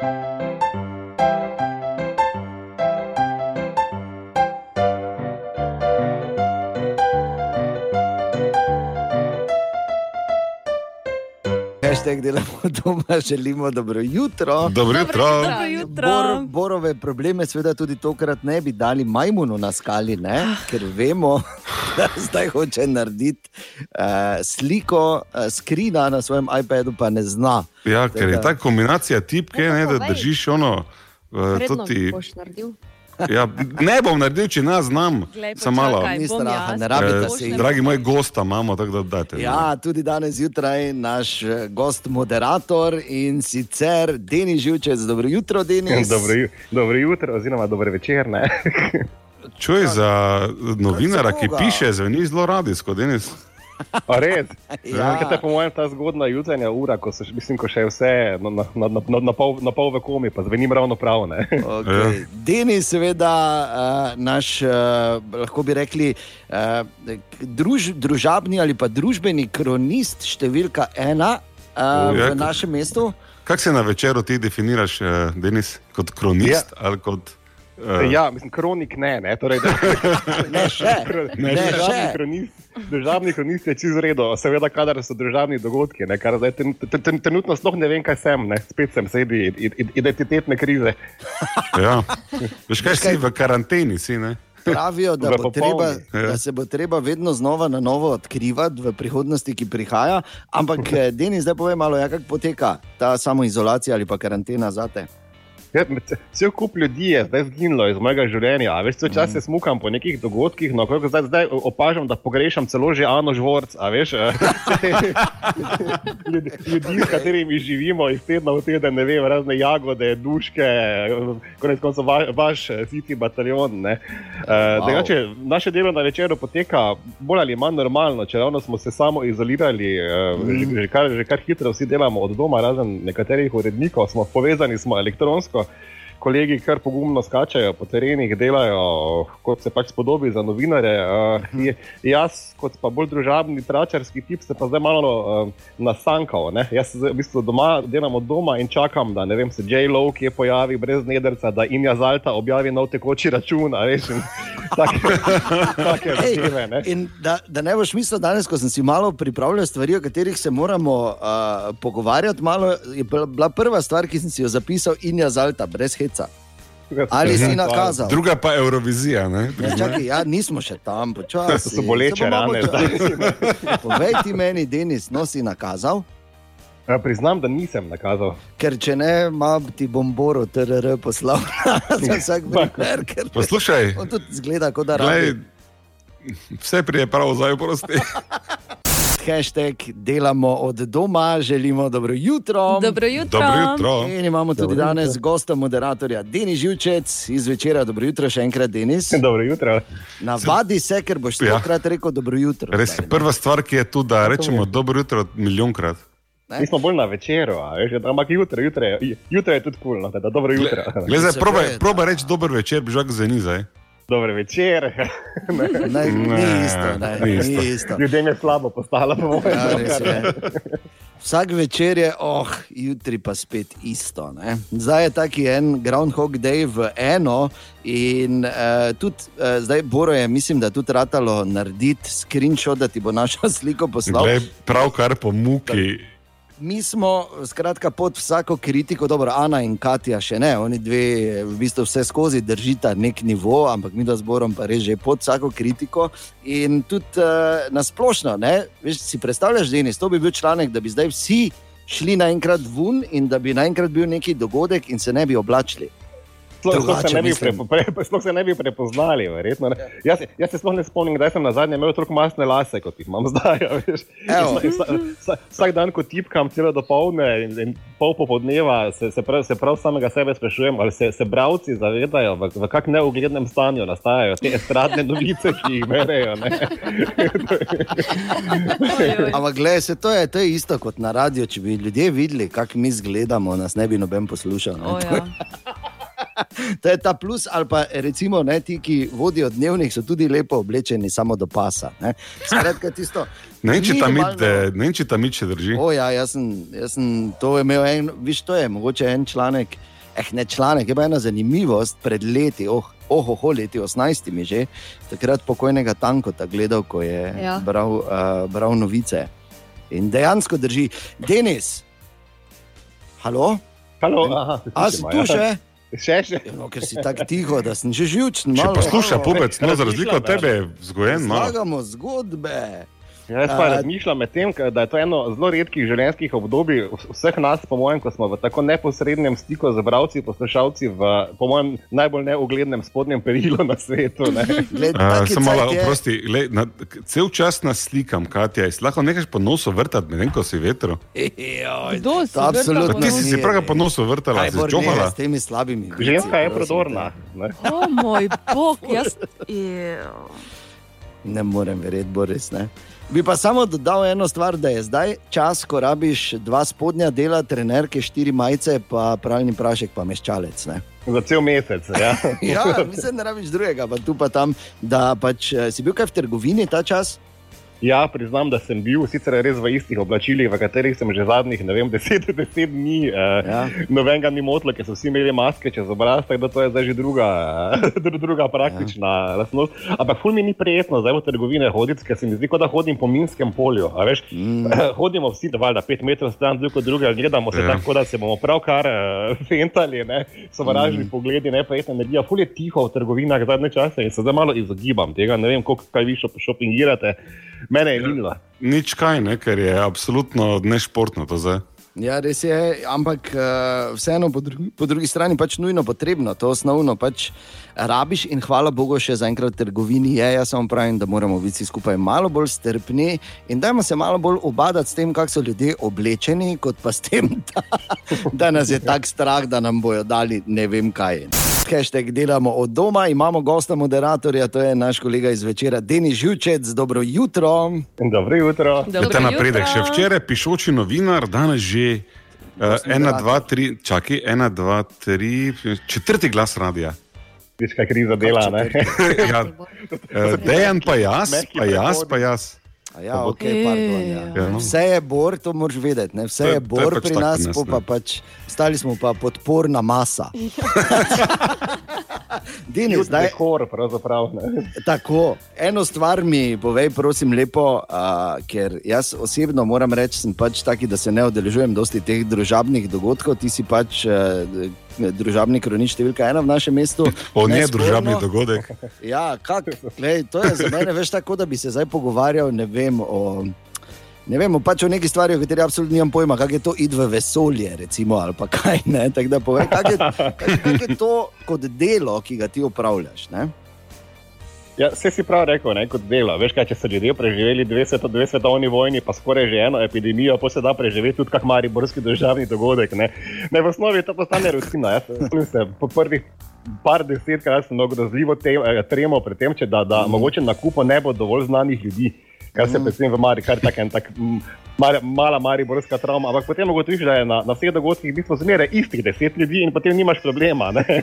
Thank you. Hashtag delamo doma, želimo dobro jutro. Dobro jutro. Dobro jutro. Bor, borove probleme, seveda, tudi tokrat ne bi dali majmunu na skali, ne? ker vemo, da zdaj hoče narediti uh, sliko uh, skrina na svojem iPadu, pa ne zna. Ja, ker je ta kombinacija tipke, ne, da držiš ono. Uh, Vredno ti, boš naredil. Ja, ne bom naredil, če ne znam. Samo malo. Ni straha, ne rabite Eh, se jih. dragi moj gosta imamo, tako da date. Ja, tudi danes zjutraj naš eh, gost, moderator in sicer Denis Živčec. Dobro jutro, Denis. Dobro, ju- dobro jutro, oziroma dobro večer. Ne? Čuj za novinara, ki piše, zveni zelo radijsko, Denis. A res? Ja. Ja. To je po mojem ta zgodna jutranja ura, ko, so, mislim, ko še je vse na, na, na, na, na, pol, na pol v komi, pa zvenim ravno prav. Ne? Okay. Denis, seveda, uh, naš, uh, lahko bi rekli, uh, druž, družabni ali pa družbeni kronist, številka ena uh, Ja, v našem mestu. Kako se na večeru ti definiraš, eh, Denis, kot kronist ja. ali kot. Uh, Ja, mislim, kronik ne, ne. Torej, da, Ne še, ne še. državni, kronist, državni kronist je čez redo, seveda, kadar so državni dogodki, ne, kar zdaj ten- ten- ten- trenutno sploh ne vem, kaj sem, ne. spet sem sredi i- i- identitetne krize. ja. Veš kaj si v karanteni, si ne? Pravijo, da, bo treba, popolni. Ja. da se bo treba vedno znova na novo odkrivati v prihodnosti, ki prihaja. Ampak, eh, Denis, zdaj povej malo, ja, kako poteka ta samoizolacija ali pa karantena za te. Cel kup ljudi je zdaj zginilo iz mojega življenja. a Veš, vse čas se smukam po nekih dogodkih, no, koliko zdaj, zdaj opažam, da pogrešam celo že Ano Žvorc, a veš, eh, ljudi, ljudi, s katerimi živimo iz tedna v teden, ne vem, razne jagode, duške, konec koncev va, vaš eh, siti bataljon. ne. Eh, Wow. drugače, Naše delo na večeru poteka bolj ali manj normalno, če ravno smo se samo izolirali, eh, že, že, kar, že kar hitro vsi delamo od doma, razen nekaterih urednikov, smo povezani smo elektronsko. D'accord. Kolegi kar pogumno skačajo po terenih, delajo kot se pač spodobi za novinare. Uh, je- jaz, kot pa bolj družabni, tračarski tip, se pa zdaj malo uh, nasankal. Ne? Jaz v bistvu doma, delam od doma in čakam, da vem, se J-Lo, ki je pojavi brez nederca, da Inja Zalta objavi nov tekoči račun. Veš, in take, take Ej, zadeve, ne. in da, da ne boš mislil danes, ko sem si malo pripravljal stvari, o katerih se moramo uh, pogovarjati, malo, je bila- prva stvar, ki sem si jo zapisal, in je zalta, brez heca. Ali si nakazal? Druga pa Eurovizija. Ne? Ja, čakaj, ja, nismo še tam, počasi. To so boleče rane Povej ti meni, Denis, no si nakazal. Ja, Priznam, da nisem nakazal. Ker če ne, ima ti bomboro, TRR poslal za vsak primer, ker Poslušaj, on tudi zgleda, kot da rabi. vse prije prav zdaj prosti. Hashtag delamo od doma, želimo dobro jutro. Dobro jutro. Dobro jutro. In imamo tudi Dobro danes gosta, moderatorja Denis Živčec iz večera. Dobro jutro, še enkrat, Denis. Dobro jutro. Navadi se, ker boš Ja. stokrat rekel dobro jutro. Res je zdaj, prva stvar, ki je tu, da rečemo dobro jutro milijonkrat. Ne? Mi smo bolj na večeru, a veš, ampak jutro, jutro, jutro je tudi kul, no, da dobro jutro. Glej, zdaj, Se probaj, probaj reči dober večer, bi že zveni zdaj. Dobro večer. Ne, ni Ne, isto, ne, ni ni isto. isto. Ljudem je slabo postalo, po mojem. Ja, res je. Vsak večer je, oh, jutri pa spet isto. Ne? Zdaj je taki en Groundhog Day v eno, in uh, tudi uh, zdaj Boro je, mislim, da tudi ratalo narediti screenshot, da ti bo našo sliko poslal. Glej, pravkar po muki. Mi smo, skratka, pod vsako kritiko, dobro, Ana in Katja še ne, oni dve v bistvu vse skozi držita nek nivo, ampak mi da zborom pa res že pod vsako kritiko. In tudi uh, nasplošno, ne, veš, si predstavljaš, Denis, to bi bil članek, da bi zdaj vsi šli naenkrat ven in da bi naenkrat bil neki dogodek in se ne bi oblačili. Sploh, se Drugače ne bi mislim. pre, se ne bi prepoznali, verjetno. Ne. Jaz, jaz se sploh ne spomnim, kdaj sem na zadnje imel toliko masne lase, kot jih imam zdaj. a veš. Evo. Vsa- vsa- vsa- Vsak dan, ko tipkam celo do polne in, in pol popoldneva, se, se, prav, se prav samega sebe sprašujem, ali se, se bravci zavedajo, v, v kak neuglednem stanju nastajajo te estradne novice, ki jih berejo. ne. Ampak, gledaj, se to je, to je isto kot na radiju. Če bi ljudje videli, kako mi izgledamo, nas ne bi noben poslušal. Ne? O, ja. To je ta plus, ali pa recimo ne, ti, ki vodijo dnevnik, so tudi lepo oblečeni, samo do pasa. Ne, Skratka, tisto, Ne vem, če ta mit, minimalno- ne vem, če ta mit še drži. O, ja, jaz sem, jaz sem to imel, en, viš, to je mogoče en članek, eh, ne članek, je pa ena zanimivost pred leti, oh, oh, oh, leti 18 že, takrat pokojnega Tankota gledal, ko je Ja. bral, uh, bral novice. In dejansko drži, Denis, halo, Halo, aha, a si tu ja. še? Še, še. Ja, No, ker si tako tiho, da sem že živčen. Če malo. posluša pubec, no, za razliko od tebe, vzgojen malo. Zlagamo zgodbe. Ja, Jaz pa razmišljam med tem, da je to eno zelo redkih življenjskih obdobij vseh nas, po mojem, ko smo v tako neposrednem stiku z bralci, poslušalci v, po mojem, najbolj neuglednem spodnjem perilu na svetu. Ne? Gled, Uh, Samo malo, oprosti, glej, na, cel čas nas slikam, Katja, in lahko nekaj po nosu vrtati, medtem ko si vetro. Kdo si absolutno Ti si si prav po nosu vrtala, si čohala. s temi slabimi? Ženska je prodorna. Ne? O moj bog, jaz. Ne morem verjeti, bo res ne. Bi pa samo dodal eno stvar, da je zdaj čas, ko rabiš dva spodnja dela, trenerke, štiri majice, pa pravilni prašek, pa meščalec. Ne? Za cel mesec. Ja. Ja, mislim, da ne rabiš drugega, pa tu pa tam. Da pač, eh, si bil kaj v trgovini ta čas? Ja, priznam, da sem bil sicer res v istih oblačilih, v katerih sem že zadnjih, ne vem, 10-10 dni. Uh, Ja. Nobenega ni motilo, ker so vsi imeli maske čez obraz, tako da to je zdaj že druga, dru- druga praktična ja. lastnost. Ampak ful mi ni prijetno zdaj v trgovine hoditi, ker se mi zdi, kot da hodim po minskem polju. a veš. Mm. Hodimo vsi, da valjda pet metrov stran drug od drugega, gledamo se Ja. ja. tako, da se bomo pravkar uh, fentali, ne? sovražni Mm. pogledi, ne pa ena energija. Ful je tiho v trgovinah zadnje čase in se zdaj malo izogibam tega. Ne vem, koliko kaj vi šop- šopingirate. Mene je minilo. Nič kaj, ne, ker je absolutno nešportno to zdaj. Ja, res je, ampak uh, vseeno po, drugi, po drugi strani pač nujno potrebno, to osnovno pač rabiš in hvala Bogu še zaenkrat v trgovini je. Jaz samo pravim, da moramo biti vsi skupaj malo bolj strpni in dajmo se malo bolj obadati s tem, kako so ljudje oblečeni, kot pa s tem, da, da nas je tak strah, da nam bojo dali ne vem kaj. Hashtag delamo od doma, imamo gosta moderatorja, to je naš kolega iz večera, Denis Žučec, dobro jutro. Dobro jutro. Je ta napredek še včeraj, pišoči novinar, danes že uh, ena, dva, tri, čakaj, ena, dva, tri, četrti glas radia. Viš, kaj kriza dela. Ne? ja, uh, Dejan pa jaz, pa jaz, pa jaz. A Ja, okay, pardon, ja. Ja, no. Vse je bor, to moraš vedeti. Ne? Vse To je- je to je bor pač pri nas, nas, po pa pač, stali smo pa podporna masa. Denis, zdaj, Dekor, pravzaprav. Ne? tako, eno stvar mi povej, prosim, lepo, uh, ker jaz osebno moram reči, sem pač taki, da se ne odeležujem dosti teh družabnih dogodkov. Ti si pač uh, družabni kronič številka ena v našem mestu. O ne, Nesporno. družabni dogodek. Ja, kak, glej, to je za mene več tako, da bi se zdaj pogovarjal ne vem, o, ne vem, o pač o neki stvari, o kateri absolutno nimam pojma, kako je to id v vesolje, recimo, ali pa kaj ne. Tako da povej, kako je, kak, kak je to kot delo, ki ga ti upravljaš. Ne? Ja, vse si prav rekel, ne, kot delo. Veš kaj, če so ljudje preživeli dve, sveto, dve svetovni vojni, pa skoraj že eno epidemijo, pa se da preživeti tudi kak mariborski državni dogodek. Ne, ne v osnovi to postane rutina. Jaz spomnim se po prvih par desetkrat sem mnogo razljivo te, eh, tremo pred tem, če da, da mm. mogoče na kupu ne bo dovolj znanih ljudi. Kar se predvsem v Mari, kar tak, en tak mm, mar, mala mariborska travma. Ampak potem ugotoviš, da je na, na vseh dogodkih v bistvu zmeraj istih deset ljudi in potem nimaš problema. Ne?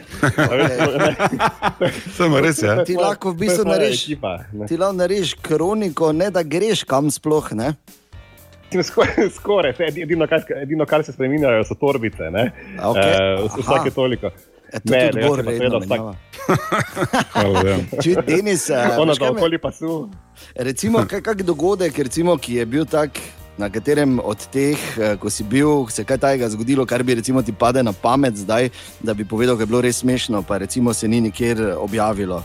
Ne. Samo res je. Ti lahko v bistvu narediš, ekipa, ne. ti lahko narediš kroniko, ne da greš kam sploh. Ne? Skoraj, skoraj. Edino, kar, edino, kar se spremenjajo, so torbice. Ne? Okej, Eh, aha. vsake toliko. E, to Ne, ne, redno seveda vsak- ja. Čuj, Denis, eh, veš, da okoli pasu. Recimo, kak, kak dogodek, recimo, ki je bil tak, na katerem od teh, eh, ko si bil, se kaj tajega zgodilo, kar bi recimo ti pade na pamet zdaj, da bi povedal, da je bilo res smešno, pa recimo se ni nikjer objavilo.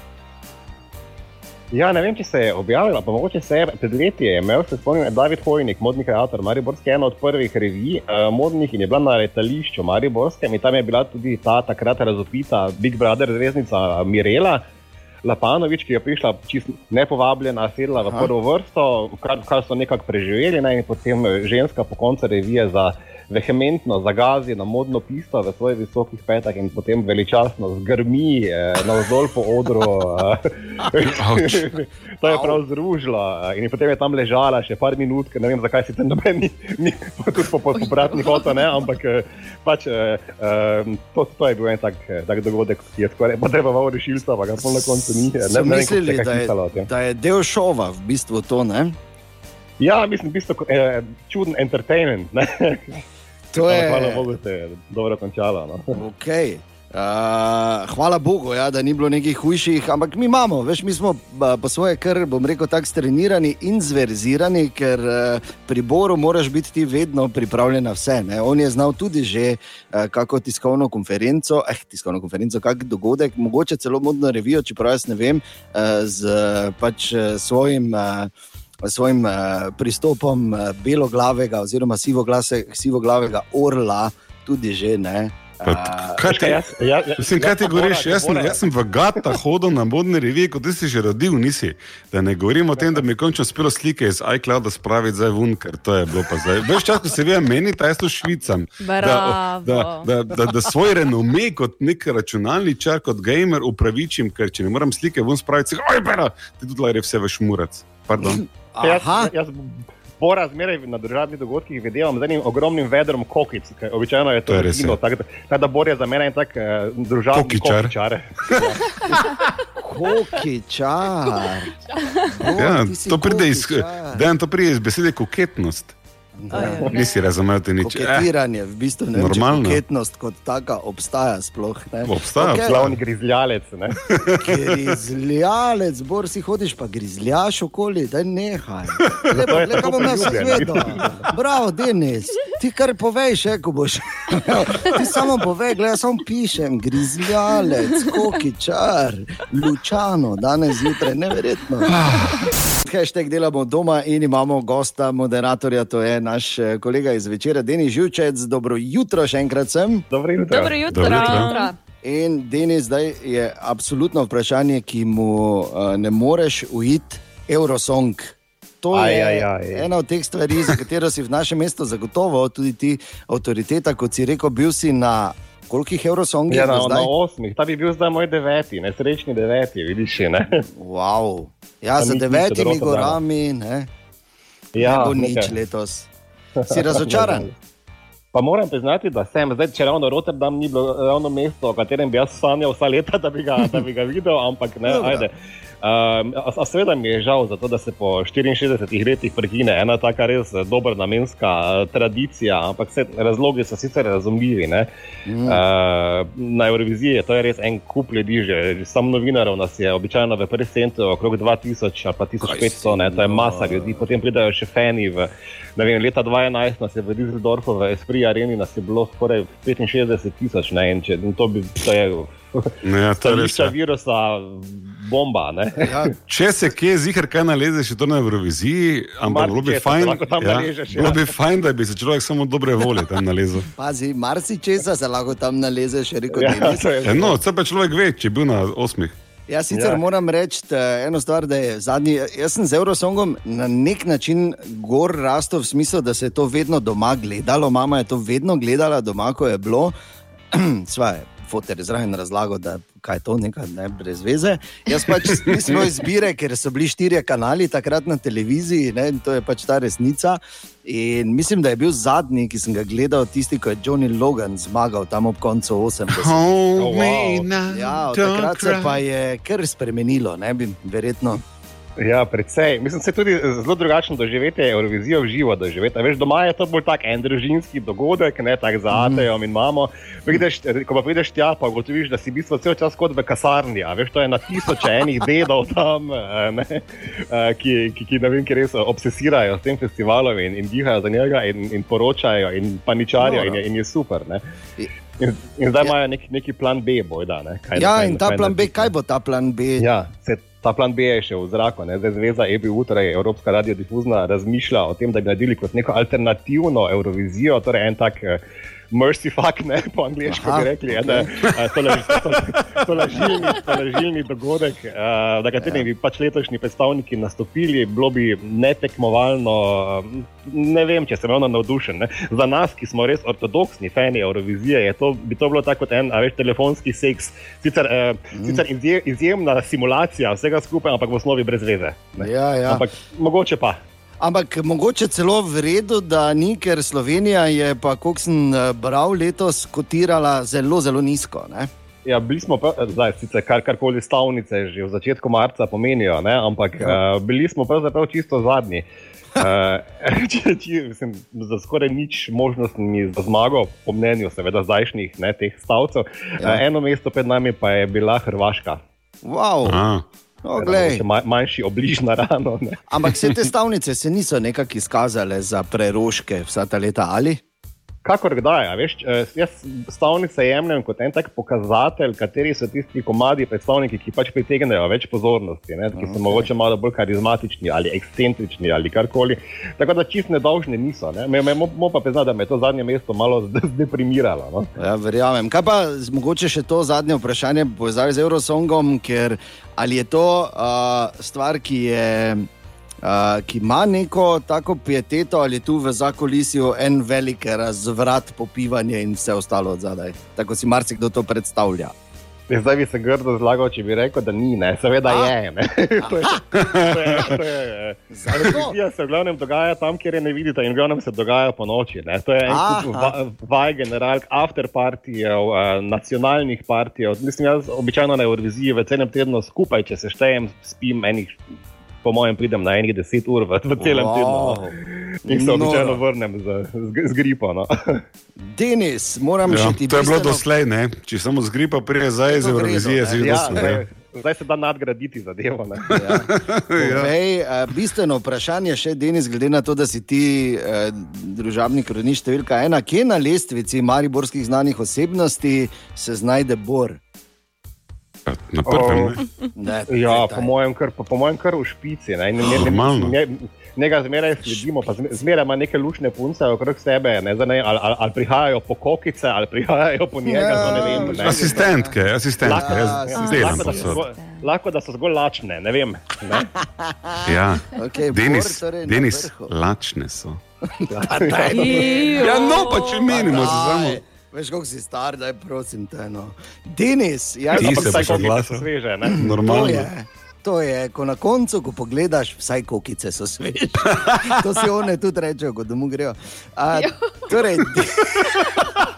Ja, ne vem, če se je objavila, pa mogoče se je pred leti je imel, se spomnim, David Hojnik, modni kreator Mariborske, ena od prvih revij uh, modnih in je bila na letališču Mariborskem in tam je bila tudi ta takrat razopita Big Brother zvezdnica Mirela. Lapanovič, ki je prišla čisto nepovabljena, sedla v prvo vrsto, kar, kar so nekako preživeli, ne, in potem eh, ženska po koncu revije za vehementno zagazi na modno pisto v svojih visokih petah in potem veličastno zgrmi eh, navzdol po odru. Eh, to je prav zružilo eh, in potem je tam ležala še par minut, ker ne vem, zakaj si tam noben, ni, ni tudi po, po, po bratni foto, ne, ampak eh, pač, eh, eh, to, to je bil en tak, eh, tak dogodek, ki je skoraj potreboval rešilstva, pa ga pol na koncu ni. So ne vem, mislili, kaj da je, da je del šova, v bistvu to. Ne? Ja, mislim, v bistvu eh, čuden entertainment. Ne? To je- Hvala Bogu, da je dobro končalo. No. Okay. Uh, hvala Bogu, ja, da ni bilo nekih hujših, ampak mi imamo, veš, mi smo po svoje, kar bom rekel, tako strenirani in zverzirani, ker uh, pri Boru moraš biti ti vedno pripravljen na vse. Ne? On je znal tudi že uh, kako tiskovno konferenco, eh, tiskovno konferenco, kak dogodek, mogoče celo modno revijo, čeprav jaz ne vem, uh, z pač, svojim. Uh, Svojim uh, pristopom uh, beloglavega oziroma sivoglase- sivoglavega orla, tudi že ne. Pa, kaj ti, ti jaz pa govoriš? Jaz sem, jaz sem v Gata hodil na modni reviji, kot da si že rodil, nisi. Da ne govorim o tem, da mi je končno uspelo slike iz iClouda spraviti zdaj ven, ker to je bilo pa zdaj. Veš čas, ko se vi menite, jaz to švicam. Da, Bravo. da, da, da, da svoj renome kot nek računalničar, kot gamer upravičim, ker če ne morem slike ven spraviti, oj, pera, ti tudi lahko vse veš murac. Pardon. Jaz, Aha, jaz Bora zmeraj na državnih dogodkih videvam z enim ogromnim vedrom kokic, običajno je to To je rezino. ja. Tako da- tako da Bor je za mene en tak uh, družabni Kokičar. kokičar. kokičar. Bor, Ja, ti si to pride iz, kokičar. dejan, to pride iz besede koketnost. Da. Nisi razumel te nič. Eh, Koketiranje, v bistvu ne Normalno. koketnost kot taka obstaja sploh. Ne? Obstaja, Okej. Glavni grizljalec. Ne? Grizljalec, bor si hodiš, pa grizljaš okoli, da nehaj. Lepo, je le, bom jaz priljubljen. vedel. Bravo, Denis, ti kar poveš, še, ko boš. ti samo povej, gledaj, samo pišem, grizljalec, kokičar, lučano, danes zjutraj, neverjetno. Hashtag delamo doma in imamo gosta, moderatorja, to je naš eh, kolega iz večera, Denis Živčec. Dobro jutro, še enkrat sem. Dobro jutro. Dobro jutro. Dobro jutro. In Denis, zdaj je absolutno vprašanje, ki mu uh, ne moreš uiti, Eurosong. To Aj, je aj, aj. ena od teh stvari, za katero si v našem mestu zagotovo tudi ti avtoriteta, kot si rekel, bil si na kolikih Eurosongih Ja, do na, na zdaj? osmih, ta bi bil zdaj moj deveti, nesrečni deveti, vidiš. Ne? Wow. Ja, za devetimi gorami, ne, Ja, ne bo nič nekaj. letos. Si razočaran? Pa moram priznati, da sem zdaj, če ravno Rotterdam ni bilo ravno mesto, o katerem bi jaz sanjal vsa leta, da bi ga, da bi ga videl, ampak ne, Dobro. ajde. Um, a, a seveda mi je žal, zato, da se po 64 letih prekine ena taka res dobra namenska eh, tradicija, ampak vse razlogi so sicer razumljivi. ne. Mm. Uh, na Euroviziji to je res en kup ljudi, že sam novinarjev nas je običajno v prvem centru okrog 2000 ali pa 1500, ne, to je masa ljudi, potem pridajo še fani. V, vem, leta 2011 nas je v Düsseldorfu, v Esprit Areni, nas je bilo skoraj 65 tisoč, in, če, in to bi, to je ja, to je res. stališča ja. virusa, bomba, ne. Ja, Če se kje zihar kaj nalezeš, je to na Euroviziji, ampak bilo bi se fajn, ja, naležeš, ja. bi fajn, da bi se človek samo dobre volje tam nalezel. pazi, marsičesa se lahko tam nalezeš, je rekel Ja, je E, no, vse pa človek ve, če je bil na osmih. Jaz sicer ja. Moram reči eno stvar, da je zadnji. Jaz sem z Eurosongom na nek način gor rastel v smislu, da se je to vedno doma gledalo. Mama je to vedno gledala doma, ko je bilo. Svaj, fotor je zraven razlagal, da kaj je to, nekaj ne, brez veze. Jaz pač nisem izbire, ker so bili štirje kanali takrat na televiziji ne, in to je pač ta resnica. In mislim, da je bil zadnji, ki sem ga gledal, tisti, ko je Johnny Logan zmagal tam ob koncu 80. Hold me Ja, takrat se pa je kar spremenilo, ne bi verjetno. Ja, predvsej. Mislim, je tudi zelo drugačno doživeti Eurovizijo v živo. Doživeti. Veš, doma je to bolj tak en družinski dogodek, ne tak za Atejo in mamo. Prideš, ko pa prideš tja, pa ugotoviš, da si v bistvu cel čas kot v kasarni. a Veš, to je na tisoče enih dedov tam, eh, ne, eh, ki, ki, ki, ne vem, ki res obsesirajo s tem festivalom in, in dihajo za njega in, in poročajo in paničarijo in je, in je super. Ne. In, in zdaj Ja. imajo nek, neki plan B, bojda. Ne, kaj, Ja, kaj- in ta kaj plan B, kaj bo ta plan B? Ja, se, ta plan B je še v zraku. Ne? Zdaj Zveza EBU, torej Evropska radiodifuzna, razmišlja o tem, da bi naredili kot neko alternativno Eurovizijo, torej en tak eh, mercy fuck, ne po angliško Aha, bi rekli. ok. Okay. Tolažilni, tolažilni dogodek, uh, na katerem bi pač letošnji predstavniki nastopili, bilo bi netekmovalno. Ne vem, če sem ravno navdušen. Ne. Za nas, ki smo res ortodoksni fani Eurovizije, je to, bi to bilo tako kot en a veš, telefonski seks. Sicer, eh, mm. sicer izje, izjemna simulacija vsega skupaj, ampak v osnovi brez veze. ne. Ja, ja. Ampak mogoče pa. Ampak mogoče celo v redu, da ni, ker Slovenija je, pa kot sem eh, bral, letos kotirala zelo, zelo nizko. Ne? Ja, bili smo, pa, zdaj, sicer kar, karkoli stavnice že v začetku marca pomenijo, ne? ampak ja. uh, bili smo pravzaprav čisto zadnji. Uh, či, či, mislim, za skoraj nič možnostmi za zmago, po mnenju seveda zdajšnjih ne, teh stavcev. Ja. Uh, eno mesto pred nami pa je bila Hrvaška. Wow. A, No, ma, manjši obliž na rano. Ne. Ampak vse te stavnice se niso nekako izkazale za preroške vsa ta leta ali? Kakor kdaj, a veš, eh, jaz stavnice jemljem kot en tak pokazatelj, kateri so tisti komadi predstavniki, ki pač pritegnejo več pozornosti, ne, ki so okay. mogoče malo bolj karizmatični ali ekscentrični ali karkoli. Tako da čist nedolžne niso. Ne. Me, me, mo, pa priznati, da me je to zadnje mesto malo zdeprimiralo. No. Ja, verjamem. Kaj pa mogoče še to zadnje vprašanje, povezavi z Eurosongom, ker ali je to uh, stvar, ki je. Uh, ki ima neko tako pieteto, ali je tu v zakolisju en velik razvrat, popivanje in vse ostalo od zadaj. Tako si marsikdo to predstavlja. Ja, Zdaj bi se grdo zlagal, če bi rekel, da ni, ne. seveda A? je. Ne. to je, to je, to je, Zato? Eurovizija se v glavnem dogaja tam, kjer je ne vidite, in v glavnem se dogaja po noči. Ne. To je en kup Aha. va- vaj, generalk, afterpartijev, uh, nacionalnih partijev. Mislim, jaz običajno na Euroviziji v celem tednu skupaj, če se štejem, spim enih. Po mojem, pridem na enih deset ur v, v celem wow. tednu. No. In se običajno Noro. vrnem z, z, z gripo. No. Denis, moram ja, še ti to je bilo bistveno- doslej, ne? če samo z gripa prije zdaj iz Eurovizije, ne. si ja, videl. zdaj, zdaj se da nadgraditi zadevo. Ne. Ja. Povej, ja. Bistveno vprašanje še, Denis, glede na to, da si ti eh, družabni kronič številka ena, kje na lestvici mariborskih znanih osebnosti se znajde Bor? Na prvem. Ne? Ne, Ja, po mojem, kar, po, po mojem, kar v špici. Ne, ne, ne, ne, ne, njega zmeraj sledimo, pa zme- zmeraj ima neke lušne punce okrog sebe. Ne, ne, ali, ali, ali prihajajo po kokice, ali prihajajo po njega. Ja, Ja, ne vem, ne. Asistentke, asistentke, Lahko, jaz ja, delam lahko, da so zgolj, lahko da so zgolj lačne, ne vem. Ne. Ja. Okay, Denis, torej Denis, lačne so. Ijo. Ja, no, pa če menimo, se samo. Veš, kako si star, da je prosim te. No. Denis, ja, Ti se oglasil. so sveže. Ne. to Normalno. je. To je, ko na koncu, ko pogledaš, vsaj kokice so sveže. To si one tudi rečejo, ko domov grejo. A, torej,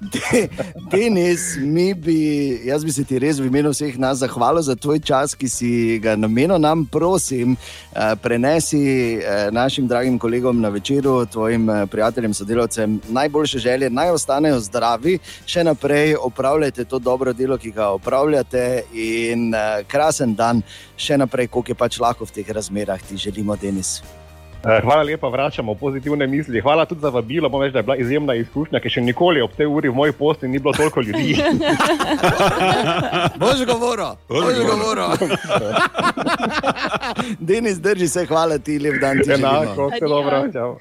Denis, mi bi, jaz bi se ti res v imenu vseh nas zahvalil za tvoj čas, ki si ga namenil nam, prosim, eh, prenesi eh, našim dragim kolegom na večeru, tvojim eh, prijateljem, sodelavcem najboljše želje, naj ostanejo zdravi, še naprej opravljajte to dobro delo, ki ga opravljate in krasen dan, še naprej, koliko je pač lahko v teh razmerah, ti želimo, Denis. Eh, Hvala lepa, vračamo pozitivne misli. Hvala tudi za vabilo. Moram reči, da je bila izjemna izkušnja, ker še nikoli ob tej uri v moji posti ni bilo toliko ljudi. Bož govoril, bož govoril. Denis, drži se, hvala ti, lep dan ti. Enako, vse Adijo.